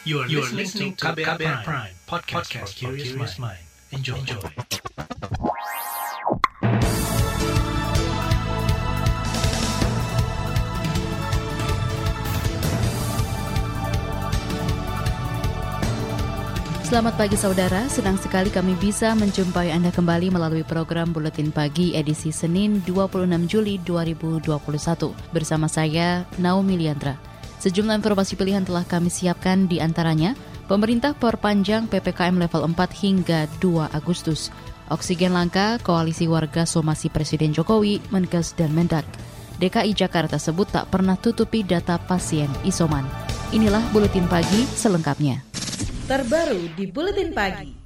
You are, you are listening to KBR, Prime, Prime podcast, podcast for curious mind. Enjoy. Enjoy. Selamat pagi saudara, senang sekali kami bisa menjumpai Anda kembali melalui program Buletin Pagi edisi Senin 26 Juli 2021 bersama saya Naomi Liandra. Sejumlah informasi pilihan telah kami siapkan di antaranya pemerintah perpanjang PPKM level 4 hingga 2 Agustus. Oksigen langka, koalisi warga somasi Presiden Jokowi, Menkes dan Mendak. DKI Jakarta sebut tak pernah tutupi data pasien isoman. Inilah Buletin Pagi selengkapnya terbaru di Buletin Pagi.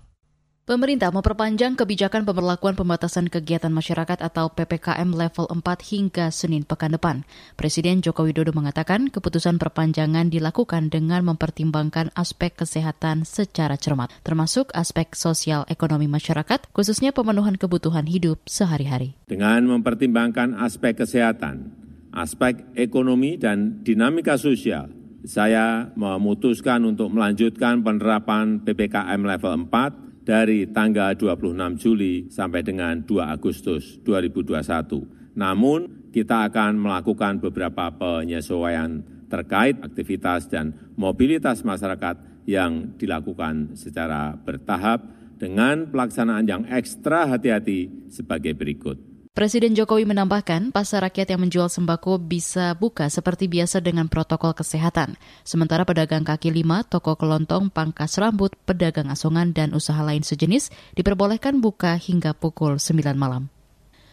Pemerintah memperpanjang kebijakan pemberlakuan pembatasan kegiatan masyarakat atau PPKM level 4 hingga Senin pekan depan. Presiden Joko Widodo mengatakan keputusan perpanjangan dilakukan dengan mempertimbangkan aspek kesehatan secara cermat, termasuk aspek sosial ekonomi masyarakat, khususnya pemenuhan kebutuhan hidup sehari-hari. Dengan mempertimbangkan aspek kesehatan, aspek ekonomi dan dinamika sosial, saya memutuskan untuk melanjutkan penerapan PPKM level 4 dari tanggal 26 Juli sampai dengan 2 Agustus 2021. Namun, kita akan melakukan beberapa penyesuaian terkait aktivitas dan mobilitas masyarakat yang dilakukan secara bertahap dengan pelaksanaan yang ekstra hati-hati sebagai berikut. Presiden Jokowi menambahkan pasar rakyat yang menjual sembako bisa buka seperti biasa dengan protokol kesehatan. Sementara pedagang kaki lima, toko kelontong, pangkas rambut, pedagang asongan, dan usaha lain sejenis diperbolehkan buka hingga pukul 9 malam.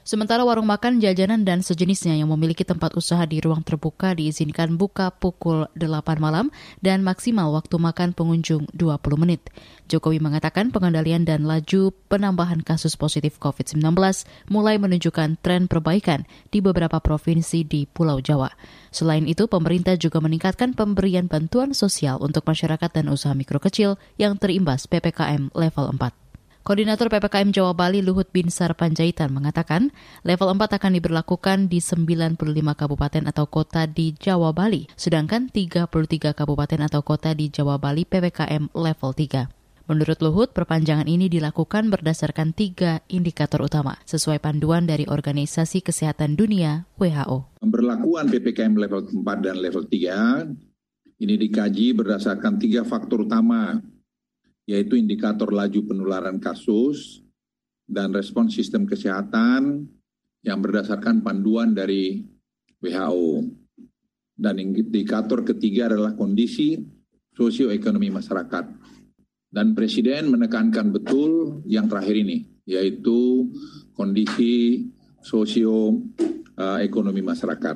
Sementara warung makan, jajanan, dan sejenisnya yang memiliki tempat usaha di ruang terbuka diizinkan buka pukul 8 malam dan maksimal waktu makan pengunjung 20 menit. Jokowi mengatakan pengendalian dan laju penambahan kasus positif COVID-19 mulai menunjukkan tren perbaikan di beberapa provinsi di Pulau Jawa. Selain itu, pemerintah juga meningkatkan pemberian bantuan sosial untuk masyarakat dan usaha mikro kecil yang terimbas PPKM level 4. Koordinator PPKM Jawa Bali Luhut Binsar Panjaitan mengatakan level 4 akan diberlakukan di 95 kabupaten atau kota di Jawa Bali, sedangkan 33 kabupaten atau kota di Jawa Bali PPKM level 3. Menurut Luhut, perpanjangan ini dilakukan berdasarkan tiga indikator utama sesuai panduan dari Organisasi Kesehatan Dunia WHO. Pemberlakuan PPKM level 4 dan level 3 ini dikaji berdasarkan tiga faktor utama yaitu indikator laju penularan kasus dan respon sistem kesehatan yang berdasarkan panduan dari WHO. Dan indikator ketiga adalah kondisi sosioekonomi masyarakat. Dan Presiden menekankan betul yang terakhir ini, yaitu kondisi sosio ekonomi masyarakat.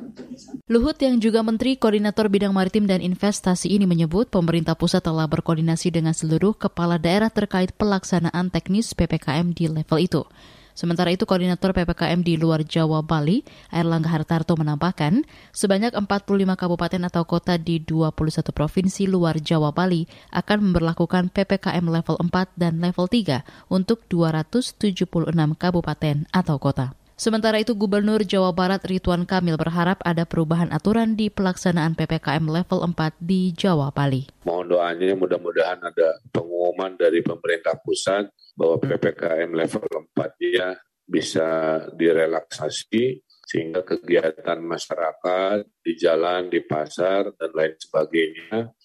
Luhut yang juga Menteri Koordinator Bidang Maritim dan Investasi ini menyebut pemerintah pusat telah berkoordinasi dengan seluruh kepala daerah terkait pelaksanaan teknis PPKM di level itu. Sementara itu, Koordinator PPKM di luar Jawa Bali, Erlangga Hartarto menambahkan, sebanyak 45 kabupaten atau kota di 21 provinsi luar Jawa Bali akan memperlakukan PPKM level 4 dan level 3 untuk 276 kabupaten atau kota. Sementara itu Gubernur Jawa Barat Ridwan Kamil berharap ada perubahan aturan di pelaksanaan PPKM level 4 di Jawa Bali. Mohon doanya mudah-mudahan ada pengumuman dari pemerintah pusat bahwa PPKM level 4-nya bisa direlaksasi sehingga kegiatan masyarakat di jalan, di pasar, dan lain sebagainya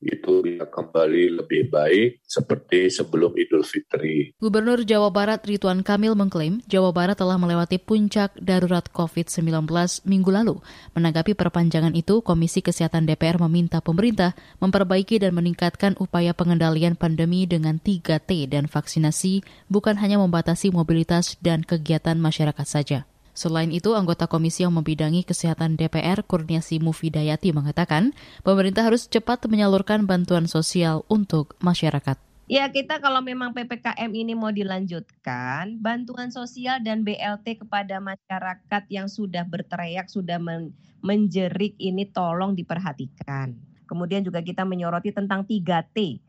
itu bisa kembali lebih baik seperti sebelum Idul Fitri. Gubernur Jawa Barat Ridwan Kamil mengklaim Jawa Barat telah melewati puncak darurat COVID-19 minggu lalu. Menanggapi perpanjangan itu, Komisi Kesehatan DPR meminta pemerintah memperbaiki dan meningkatkan upaya pengendalian pandemi dengan 3T dan vaksinasi, bukan hanya membatasi mobilitas dan kegiatan masyarakat saja. Selain itu, anggota komisi yang membidangi kesehatan DPR Kurniasi Mufidayati mengatakan, pemerintah harus cepat menyalurkan bantuan sosial untuk masyarakat. Ya, kita kalau memang PPKM ini mau dilanjutkan, bantuan sosial dan BLT kepada masyarakat yang sudah berteriak, sudah men menjerik ini tolong diperhatikan. Kemudian juga kita menyoroti tentang 3T.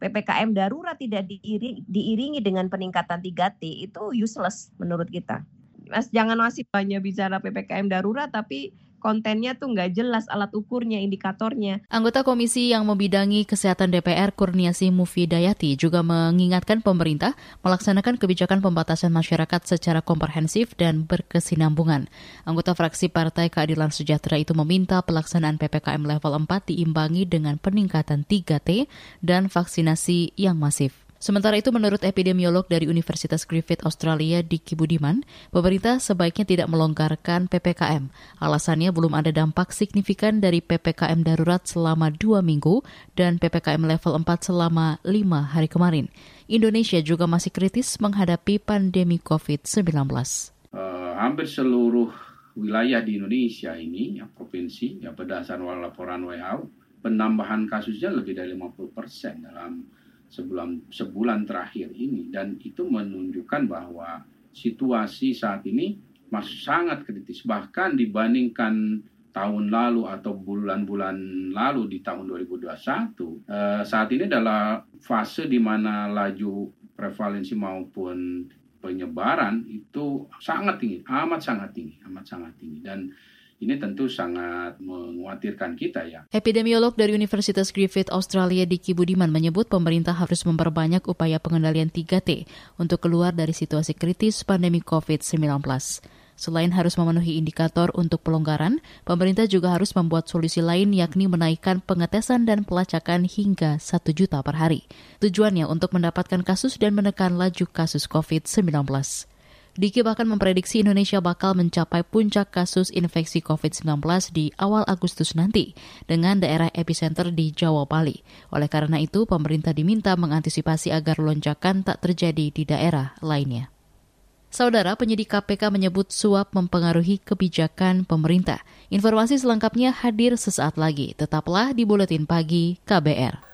PPKM darurat tidak diiringi, diiringi dengan peningkatan 3T itu useless menurut kita. Mas jangan masih banyak bicara PPKM darurat tapi kontennya tuh nggak jelas alat ukurnya, indikatornya. Anggota komisi yang membidangi kesehatan DPR Kurniasi Mufidayati juga mengingatkan pemerintah melaksanakan kebijakan pembatasan masyarakat secara komprehensif dan berkesinambungan. Anggota fraksi Partai Keadilan Sejahtera itu meminta pelaksanaan PPKM level 4 diimbangi dengan peningkatan 3T dan vaksinasi yang masif. Sementara itu menurut epidemiolog dari Universitas Griffith Australia Diki Budiman, pemerintah sebaiknya tidak melonggarkan PPKM. Alasannya belum ada dampak signifikan dari PPKM darurat selama dua minggu dan PPKM level 4 selama lima hari kemarin. Indonesia juga masih kritis menghadapi pandemi COVID-19. Uh, hampir seluruh wilayah di Indonesia ini, ya, provinsi, ya berdasarkan laporan WHO, penambahan kasusnya lebih dari 50 persen dalam sebulan sebulan terakhir ini. Dan itu menunjukkan bahwa situasi saat ini masih sangat kritis. Bahkan dibandingkan tahun lalu atau bulan-bulan lalu di tahun 2021 eh, saat ini adalah fase di mana laju prevalensi maupun penyebaran itu sangat tinggi amat sangat tinggi amat sangat tinggi. Dan ini tentu sangat mengkhawatirkan kita ya. Epidemiolog dari Universitas Griffith Australia Diki Budiman menyebut pemerintah harus memperbanyak upaya pengendalian 3T untuk keluar dari situasi kritis pandemi COVID-19. Selain harus memenuhi indikator untuk pelonggaran, pemerintah juga harus membuat solusi lain yakni menaikkan pengetesan dan pelacakan hingga 1 juta per hari. Tujuannya untuk mendapatkan kasus dan menekan laju kasus COVID-19. Diki bahkan memprediksi Indonesia bakal mencapai puncak kasus infeksi COVID-19 di awal Agustus nanti dengan daerah epicenter di Jawa Bali. Oleh karena itu, pemerintah diminta mengantisipasi agar lonjakan tak terjadi di daerah lainnya. Saudara penyidik KPK menyebut suap mempengaruhi kebijakan pemerintah. Informasi selengkapnya hadir sesaat lagi. Tetaplah di Buletin Pagi KBR.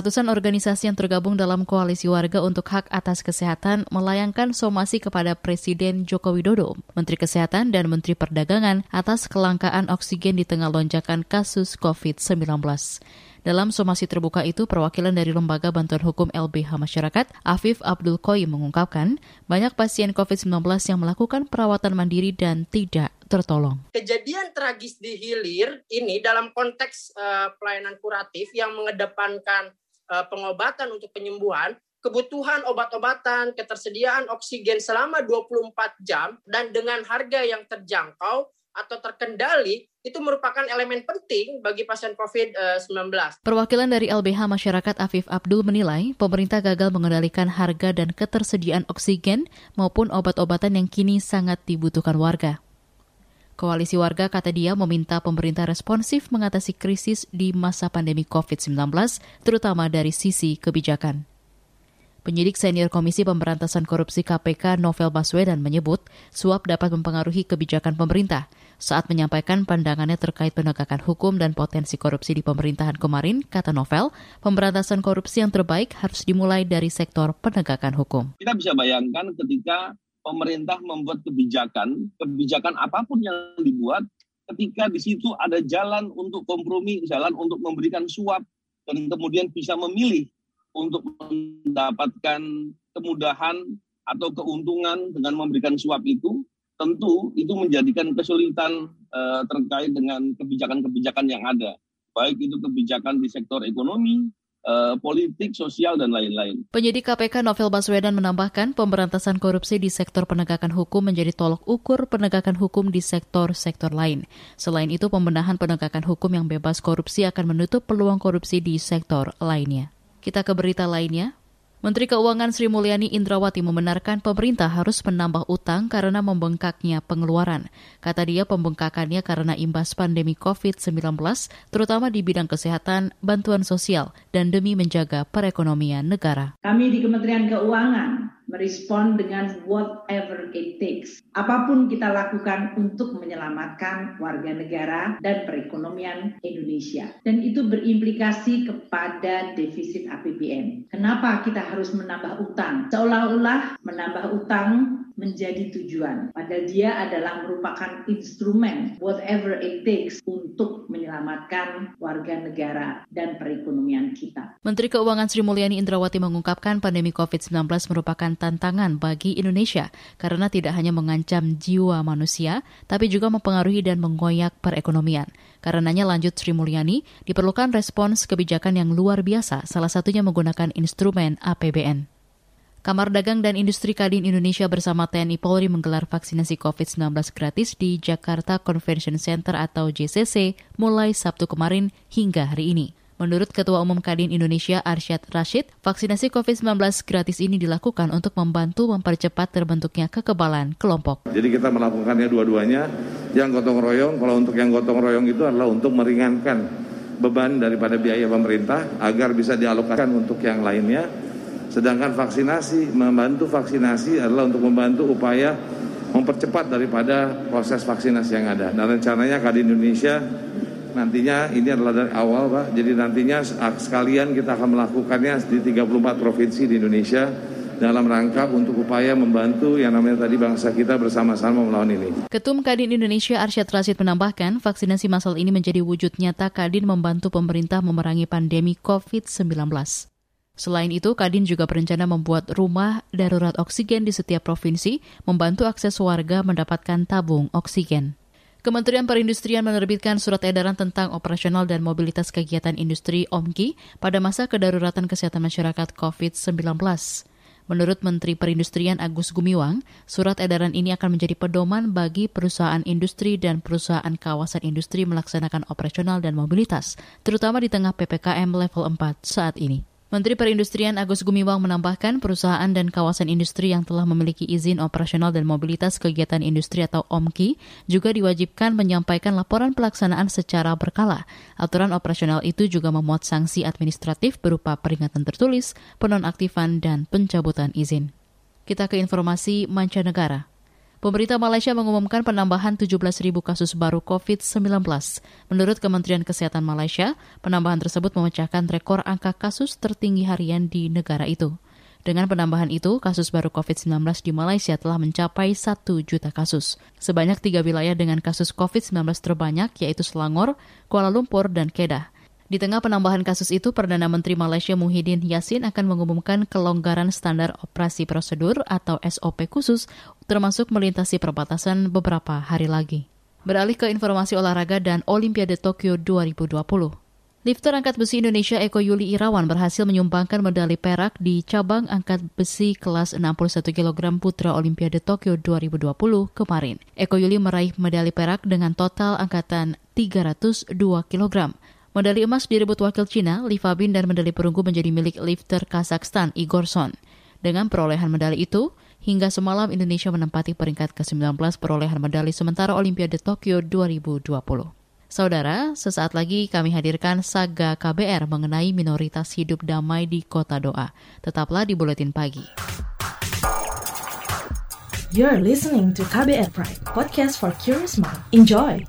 Ratusan organisasi yang tergabung dalam koalisi warga untuk hak atas kesehatan melayangkan somasi kepada Presiden Joko Widodo, Menteri Kesehatan, dan Menteri Perdagangan atas kelangkaan oksigen di tengah lonjakan kasus COVID-19. Dalam somasi terbuka itu, perwakilan dari Lembaga Bantuan Hukum LBH Masyarakat, Afif Abdul Koi mengungkapkan, banyak pasien COVID-19 yang melakukan perawatan mandiri dan tidak tertolong. Kejadian tragis di hilir ini dalam konteks uh, pelayanan kuratif yang mengedepankan pengobatan untuk penyembuhan, kebutuhan obat-obatan, ketersediaan oksigen selama 24 jam dan dengan harga yang terjangkau atau terkendali itu merupakan elemen penting bagi pasien COVID-19. Perwakilan dari LBH Masyarakat Afif Abdul menilai pemerintah gagal mengendalikan harga dan ketersediaan oksigen maupun obat-obatan yang kini sangat dibutuhkan warga. Koalisi warga kata dia meminta pemerintah responsif mengatasi krisis di masa pandemi COVID-19, terutama dari sisi kebijakan. Penyidik senior Komisi Pemberantasan Korupsi KPK Novel Baswedan menyebut suap dapat mempengaruhi kebijakan pemerintah. Saat menyampaikan pandangannya terkait penegakan hukum dan potensi korupsi di pemerintahan kemarin, kata Novel, pemberantasan korupsi yang terbaik harus dimulai dari sektor penegakan hukum. Kita bisa bayangkan ketika pemerintah membuat kebijakan, kebijakan apa pun yang dibuat, ketika di situ ada jalan untuk kompromi, jalan untuk memberikan suap, dan kemudian bisa memilih untuk mendapatkan kemudahan atau keuntungan dengan memberikan suap itu, tentu itu menjadikan kesulitan eh, terkait dengan kebijakan-kebijakan yang ada. Baik itu kebijakan di sektor ekonomi, politik, sosial, dan lain-lain. Penyidik KPK Novel Baswedan menambahkan pemberantasan korupsi di sektor penegakan hukum menjadi tolok ukur penegakan hukum di sektor-sektor lain. Selain itu, pembenahan penegakan hukum yang bebas korupsi akan menutup peluang korupsi di sektor lainnya. Kita ke berita lainnya. Menteri Keuangan Sri Mulyani Indrawati membenarkan pemerintah harus menambah utang karena membengkaknya pengeluaran. Kata dia pembengkakannya karena imbas pandemi COVID-19, terutama di bidang kesehatan, bantuan sosial, dan demi menjaga perekonomian negara. Kami di Kementerian Keuangan merespon dengan whatever it takes. Apa pun kita lakukan untuk menyelamatkan warga negara dan perekonomian Indonesia. Dan itu berimplikasi kepada defisit APBN. Kenapa kita harus menambah utang? Seolah-olah menambah utang menjadi tujuan. Padahal dia adalah merupakan instrumen whatever it takes untuk menyelamatkan warga negara dan perekonomian kita. Menteri Keuangan Sri Mulyani Indrawati mengungkapkan pandemi COVID-19 merupakan tantangan bagi Indonesia karena tidak hanya mengancam jiwa manusia, tapi juga mempengaruhi dan menggoyak perekonomian. Karenanya lanjut Sri Mulyani, diperlukan respons kebijakan yang luar biasa, salah satunya menggunakan instrumen APBN. Kamar Dagang dan Industri Kadin Indonesia bersama TNI Polri menggelar vaksinasi COVID-19 gratis di Jakarta Convention Center atau JCC mulai Sabtu kemarin hingga hari ini. Menurut Ketua Umum Kadin Indonesia Arsyad Rashid, vaksinasi COVID-19 gratis ini dilakukan untuk membantu mempercepat terbentuknya kekebalan kelompok. Jadi kita melakukannya dua-duanya, yang gotong royong, kalau untuk yang gotong royong itu adalah untuk meringankan beban daripada biaya pemerintah agar bisa dialokasikan untuk yang lainnya Sedangkan vaksinasi, membantu vaksinasi adalah untuk membantu upaya mempercepat daripada proses vaksinasi yang ada. Dan rencananya Kadin Indonesia nantinya ini adalah dari awal Pak. Jadi nantinya sekalian kita akan melakukannya di 34 provinsi di Indonesia dalam rangka untuk upaya membantu yang namanya tadi bangsa kita bersama-sama melawan ini. Ketum Kadin Indonesia Arsyad Rashid menambahkan, vaksinasi massal ini menjadi wujud nyata Kadin membantu pemerintah memerangi pandemi COVID-19. Selain itu, Kadin juga berencana membuat rumah darurat oksigen di setiap provinsi, membantu akses warga mendapatkan tabung oksigen. Kementerian Perindustrian menerbitkan surat edaran tentang operasional dan mobilitas kegiatan industri OMKI pada masa kedaruratan kesehatan masyarakat COVID-19. Menurut Menteri Perindustrian Agus Gumiwang, surat edaran ini akan menjadi pedoman bagi perusahaan industri dan perusahaan kawasan industri melaksanakan operasional dan mobilitas, terutama di tengah PPKM level 4 saat ini. Menteri Perindustrian Agus Gumiwang menambahkan perusahaan dan kawasan industri yang telah memiliki izin operasional dan mobilitas kegiatan industri atau OMKI juga diwajibkan menyampaikan laporan pelaksanaan secara berkala. Aturan operasional itu juga memuat sanksi administratif berupa peringatan tertulis, penonaktifan, dan pencabutan izin. Kita ke informasi mancanegara. Pemerintah Malaysia mengumumkan penambahan 17.000 kasus baru COVID-19. Menurut Kementerian Kesehatan Malaysia, penambahan tersebut memecahkan rekor angka kasus tertinggi harian di negara itu. Dengan penambahan itu, kasus baru COVID-19 di Malaysia telah mencapai 1 juta kasus. Sebanyak tiga wilayah dengan kasus COVID-19 terbanyak yaitu Selangor, Kuala Lumpur, dan Kedah. Di tengah penambahan kasus itu, Perdana Menteri Malaysia Muhyiddin Yassin akan mengumumkan kelonggaran standar operasi prosedur atau SOP khusus, termasuk melintasi perbatasan beberapa hari lagi. Beralih ke informasi olahraga dan Olimpiade Tokyo 2020. Lifter angkat besi Indonesia Eko Yuli Irawan berhasil menyumbangkan medali perak di cabang angkat besi kelas 61 kg putra Olimpiade Tokyo 2020 kemarin. Eko Yuli meraih medali perak dengan total angkatan 302 kg. Medali emas direbut wakil Cina, Li Fabin, dan medali perunggu menjadi milik lifter Kazakhstan, Igor Son. Dengan perolehan medali itu, hingga semalam Indonesia menempati peringkat ke-19 perolehan medali sementara Olimpiade Tokyo 2020. Saudara, sesaat lagi kami hadirkan Saga KBR mengenai minoritas hidup damai di Kota Doa. Tetaplah di Buletin Pagi. You're listening to KBR Pride, podcast for curious mind. Enjoy!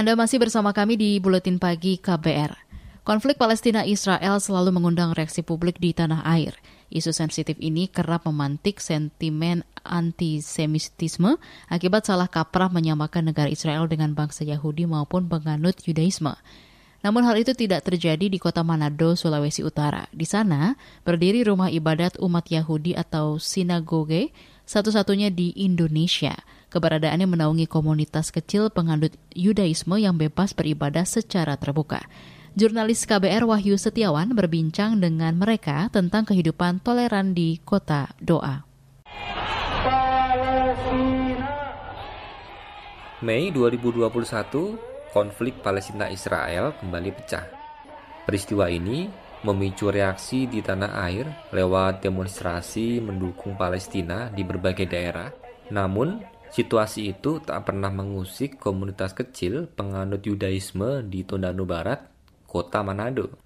Anda masih bersama kami di Buletin Pagi KBR. Konflik Palestina-Israel selalu mengundang reaksi publik di tanah air. Isu sensitif ini kerap memantik sentimen antisemitisme akibat salah kaprah menyamakan negara Israel dengan bangsa Yahudi maupun penganut Yudaisme. Namun hal itu tidak terjadi di kota Manado, Sulawesi Utara. Di sana berdiri rumah ibadat umat Yahudi atau sinagoge satu-satunya di Indonesia. Keberadaannya menaungi komunitas kecil penganut Yudaisme yang bebas beribadah secara terbuka. Jurnalis KBR Wahyu Setiawan berbincang dengan mereka tentang kehidupan toleran di kota Doa. Mei 2021, konflik Palestina-Israel kembali pecah. Peristiwa ini memicu reaksi di tanah air lewat demonstrasi mendukung Palestina di berbagai daerah. Namun, situasi itu tak pernah mengusik komunitas kecil penganut Yudaisme di Tondano Barat kota Manado.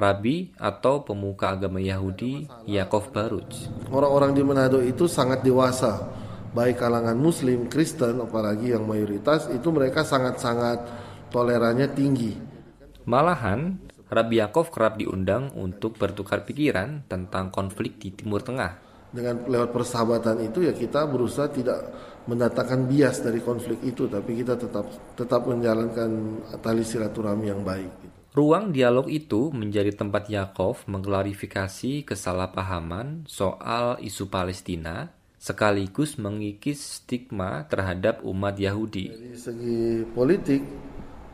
Rabi atau pemuka agama Yahudi Yakov Baruj. Orang-orang di Manado itu sangat dewasa, baik kalangan Muslim, Kristen, apalagi yang mayoritas itu mereka sangat-sangat tolerannya tinggi. Malahan, Rabi Yakov kerap diundang untuk bertukar pikiran tentang konflik di Timur Tengah. Dengan lewat persahabatan itu ya kita berusaha tidak mendatangkan bias dari konflik itu, tapi kita tetap tetap menjalankan tali silaturahmi yang baik. Ruang dialog itu menjadi tempat Yakov mengklarifikasi kesalahpahaman soal isu Palestina sekaligus mengikis stigma terhadap umat Yahudi. Dari segi politik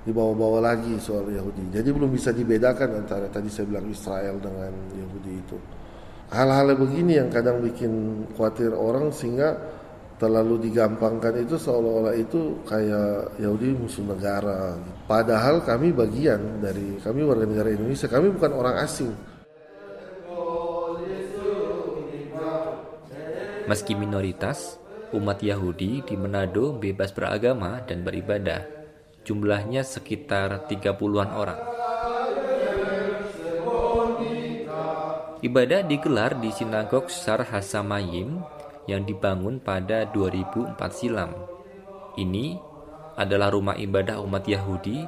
dibawa-bawa lagi soal Yahudi. Jadi belum bisa dibedakan antara tadi saya bilang Israel dengan Yahudi itu. Hal-hal begini yang kadang bikin khawatir orang sehingga terlalu digampangkan itu seolah-olah itu kayak Yahudi musuh negara. Padahal kami bagian dari kami warga negara Indonesia, kami bukan orang asing. Meski minoritas, umat Yahudi di Manado bebas beragama dan beribadah. Jumlahnya sekitar 30-an orang. Ibadah digelar di sinagog Sar Hasamayim yang dibangun pada 2004 silam. Ini adalah rumah ibadah umat Yahudi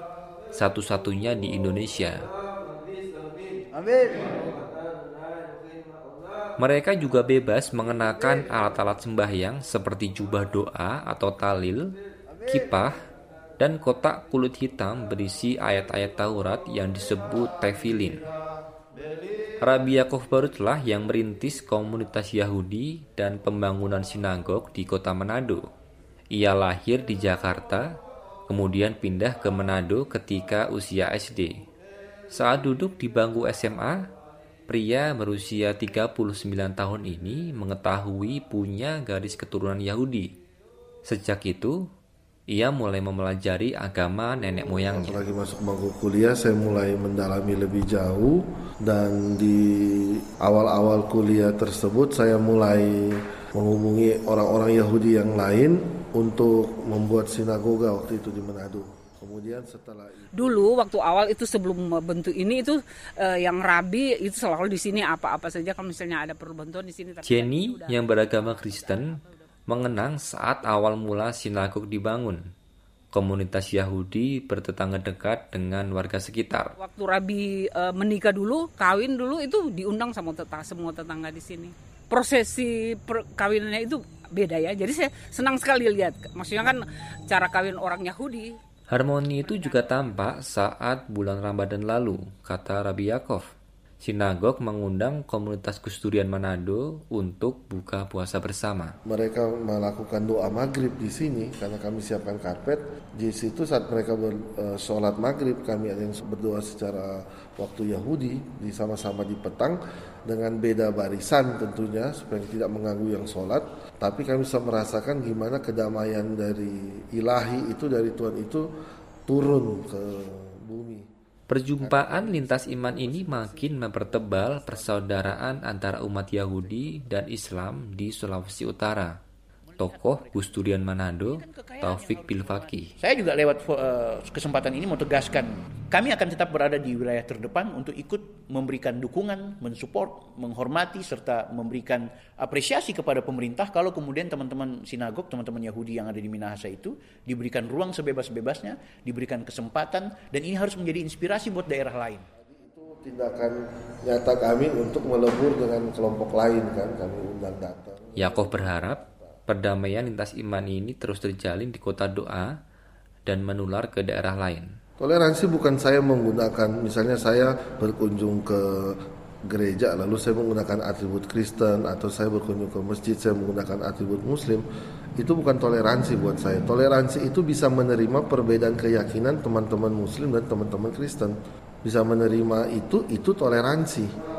satu-satunya di Indonesia. Mereka juga bebas mengenakan alat-alat sembahyang seperti jubah doa atau talil, kipah, dan kotak kulit hitam berisi ayat-ayat Taurat yang disebut tefilin. Rabi Yakov Barutlah yang merintis komunitas Yahudi dan pembangunan sinagog di kota Manado. Ia lahir di Jakarta, kemudian pindah ke Manado ketika usia SD. Saat duduk di bangku SMA, pria berusia 39 tahun ini mengetahui punya garis keturunan Yahudi. Sejak itu, ia mulai mempelajari agama nenek moyangnya. Lagi masuk bangku kuliah, saya mulai mendalami lebih jauh dan di awal-awal kuliah tersebut saya mulai menghubungi orang-orang Yahudi yang lain untuk membuat sinagoga waktu itu di Manado. Kemudian setelah itu, dulu waktu awal itu sebelum bentuk ini itu eh, yang rabi itu selalu di sini apa-apa saja kalau misalnya ada perlu bantuan di sini. Jenny yang beragama Kristen mengenang saat awal mula sinagog dibangun. Komunitas Yahudi bertetangga dekat dengan warga sekitar. Waktu Rabi e, menikah dulu, kawin dulu itu diundang sama tetangga semua tetangga di sini. Prosesi perkawinannya itu beda ya. Jadi saya senang sekali lihat. Maksudnya kan cara kawin orang Yahudi. Harmoni itu juga tampak saat bulan Ramadan lalu, kata Rabi Yakov. Sinagog mengundang komunitas Kusturian Manado untuk buka puasa bersama. Mereka melakukan doa maghrib di sini karena kami siapkan karpet. Di situ saat mereka ber, uh, sholat maghrib kami ada yang berdoa secara waktu Yahudi di sama-sama di petang dengan beda barisan tentunya supaya tidak mengganggu yang sholat. Tapi kami bisa merasakan gimana kedamaian dari ilahi itu dari Tuhan itu turun ke. Perjumpaan lintas iman ini makin mempertebal persaudaraan antara umat Yahudi dan Islam di Sulawesi Utara. Tokoh Gus Durian Manado, Taufik Bilfaki. Saya juga lewat uh, kesempatan ini mau tegaskan, kami akan tetap berada di wilayah terdepan untuk ikut memberikan dukungan, mensupport, menghormati serta memberikan apresiasi kepada pemerintah kalau kemudian teman-teman sinagog, teman-teman Yahudi yang ada di Minahasa itu diberikan ruang sebebas-bebasnya, diberikan kesempatan dan ini harus menjadi inspirasi buat daerah lain tindakan nyata kami untuk melebur dengan kelompok lain kan kami undang datang. Yakob berharap perdamaian lintas iman ini terus terjalin di kota doa dan menular ke daerah lain. Toleransi bukan saya menggunakan misalnya saya berkunjung ke gereja lalu saya menggunakan atribut Kristen atau saya berkunjung ke masjid saya menggunakan atribut Muslim itu bukan toleransi buat saya. Toleransi itu bisa menerima perbedaan keyakinan teman-teman Muslim dan teman-teman Kristen bisa menerima itu itu toleransi.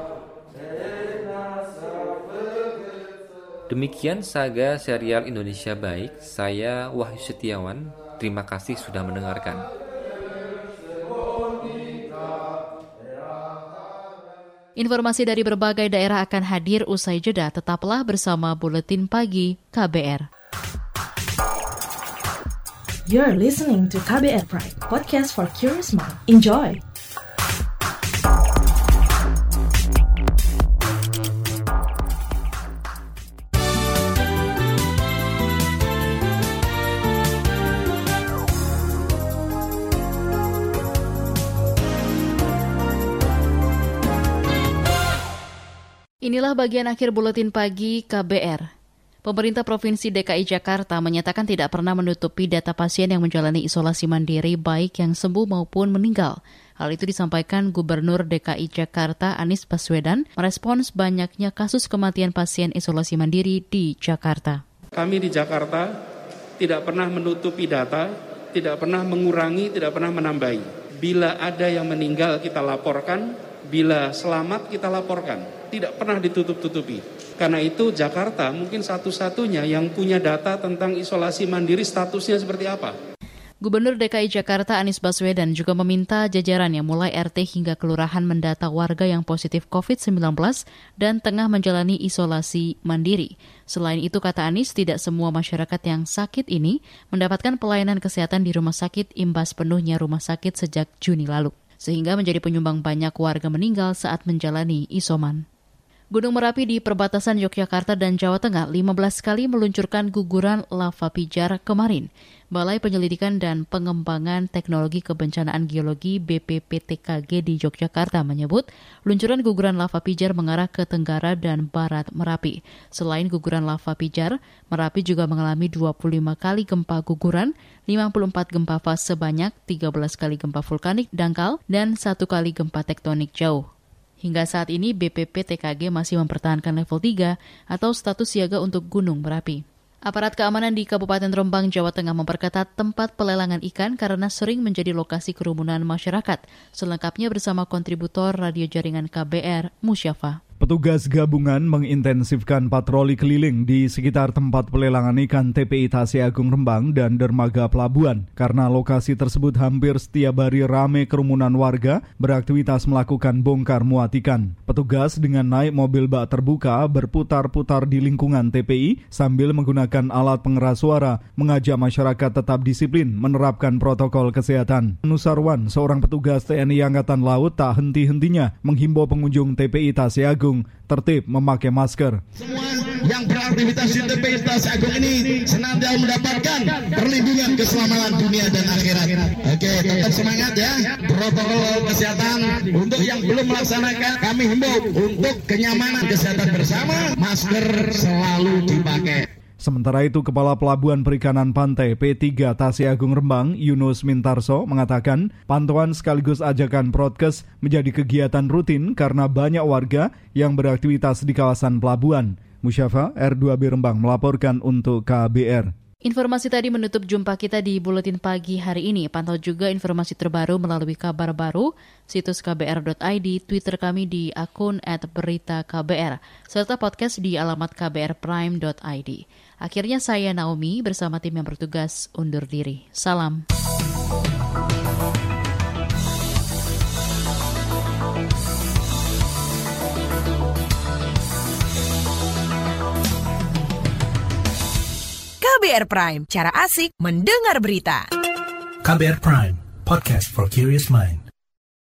Demikian saga serial Indonesia Baik. Saya Wahyu Setiawan. Terima kasih sudah mendengarkan. Informasi dari berbagai daerah akan hadir usai jeda. Tetaplah bersama Buletin Pagi KBR. You're listening to KBR Pride, podcast for curious mind. Enjoy! Inilah bagian akhir buletin pagi KBR. Pemerintah Provinsi DKI Jakarta menyatakan tidak pernah menutupi data pasien yang menjalani isolasi mandiri baik yang sembuh maupun meninggal. Hal itu disampaikan Gubernur DKI Jakarta Anies Baswedan merespons banyaknya kasus kematian pasien isolasi mandiri di Jakarta. Kami di Jakarta tidak pernah menutupi data, tidak pernah mengurangi, tidak pernah menambahi. Bila ada yang meninggal kita laporkan, bila selamat kita laporkan tidak pernah ditutup-tutupi. Karena itu Jakarta mungkin satu-satunya yang punya data tentang isolasi mandiri statusnya seperti apa. Gubernur DKI Jakarta Anies Baswedan juga meminta jajarannya mulai RT hingga kelurahan mendata warga yang positif COVID-19 dan tengah menjalani isolasi mandiri. Selain itu, kata Anies, tidak semua masyarakat yang sakit ini mendapatkan pelayanan kesehatan di rumah sakit imbas penuhnya rumah sakit sejak Juni lalu, sehingga menjadi penyumbang banyak warga meninggal saat menjalani isoman. Gunung Merapi di perbatasan Yogyakarta dan Jawa Tengah 15 kali meluncurkan guguran lava pijar kemarin. Balai Penyelidikan dan Pengembangan Teknologi Kebencanaan Geologi BPPTKG di Yogyakarta menyebut luncuran guguran lava pijar mengarah ke tenggara dan barat Merapi. Selain guguran lava pijar, Merapi juga mengalami 25 kali gempa guguran, 54 gempa fase sebanyak 13 kali gempa vulkanik dangkal, dan satu kali gempa tektonik jauh. Hingga saat ini BPP TKG masih mempertahankan level 3 atau status siaga untuk Gunung Merapi. Aparat keamanan di Kabupaten Rembang, Jawa Tengah memperketat tempat pelelangan ikan karena sering menjadi lokasi kerumunan masyarakat. Selengkapnya bersama kontributor radio jaringan KBR, Musyafa. Petugas gabungan mengintensifkan patroli keliling di sekitar tempat pelelangan ikan TPI Tasya Agung Rembang dan dermaga pelabuhan. Karena lokasi tersebut hampir setiap hari rame kerumunan warga beraktivitas melakukan bongkar muat ikan. Petugas dengan naik mobil bak terbuka berputar-putar di lingkungan TPI sambil menggunakan alat pengeras suara mengajak masyarakat tetap disiplin menerapkan protokol kesehatan. Nusarwan, seorang petugas TNI Angkatan Laut tak henti-hentinya menghimbau pengunjung TPI Tasya Agung Agung tertib memakai masker. Semua yang beraktivitas di TPI Stasi Agung ini senantiasa mendapatkan perlindungan keselamatan dunia dan akhirat. Oke, tetap semangat ya. Protokol kesehatan untuk yang belum melaksanakan kami himbau untuk kenyamanan kesehatan bersama masker selalu dipakai. Sementara itu, Kepala Pelabuhan Perikanan Pantai P3 Tasi Agung Rembang, Yunus Mintarso, mengatakan pantauan sekaligus ajakan protkes menjadi kegiatan rutin karena banyak warga yang beraktivitas di kawasan pelabuhan. Musyafa R2B Rembang melaporkan untuk KBR. Informasi tadi menutup jumpa kita di Buletin Pagi hari ini. Pantau juga informasi terbaru melalui kabar baru, situs kbr.id, Twitter kami di akun @beritaKBR, serta podcast di alamat kbrprime.id. Akhirnya saya Naomi bersama tim yang bertugas undur diri. Salam. KBR Prime, cara asik mendengar berita. KBR Prime, podcast for curious mind.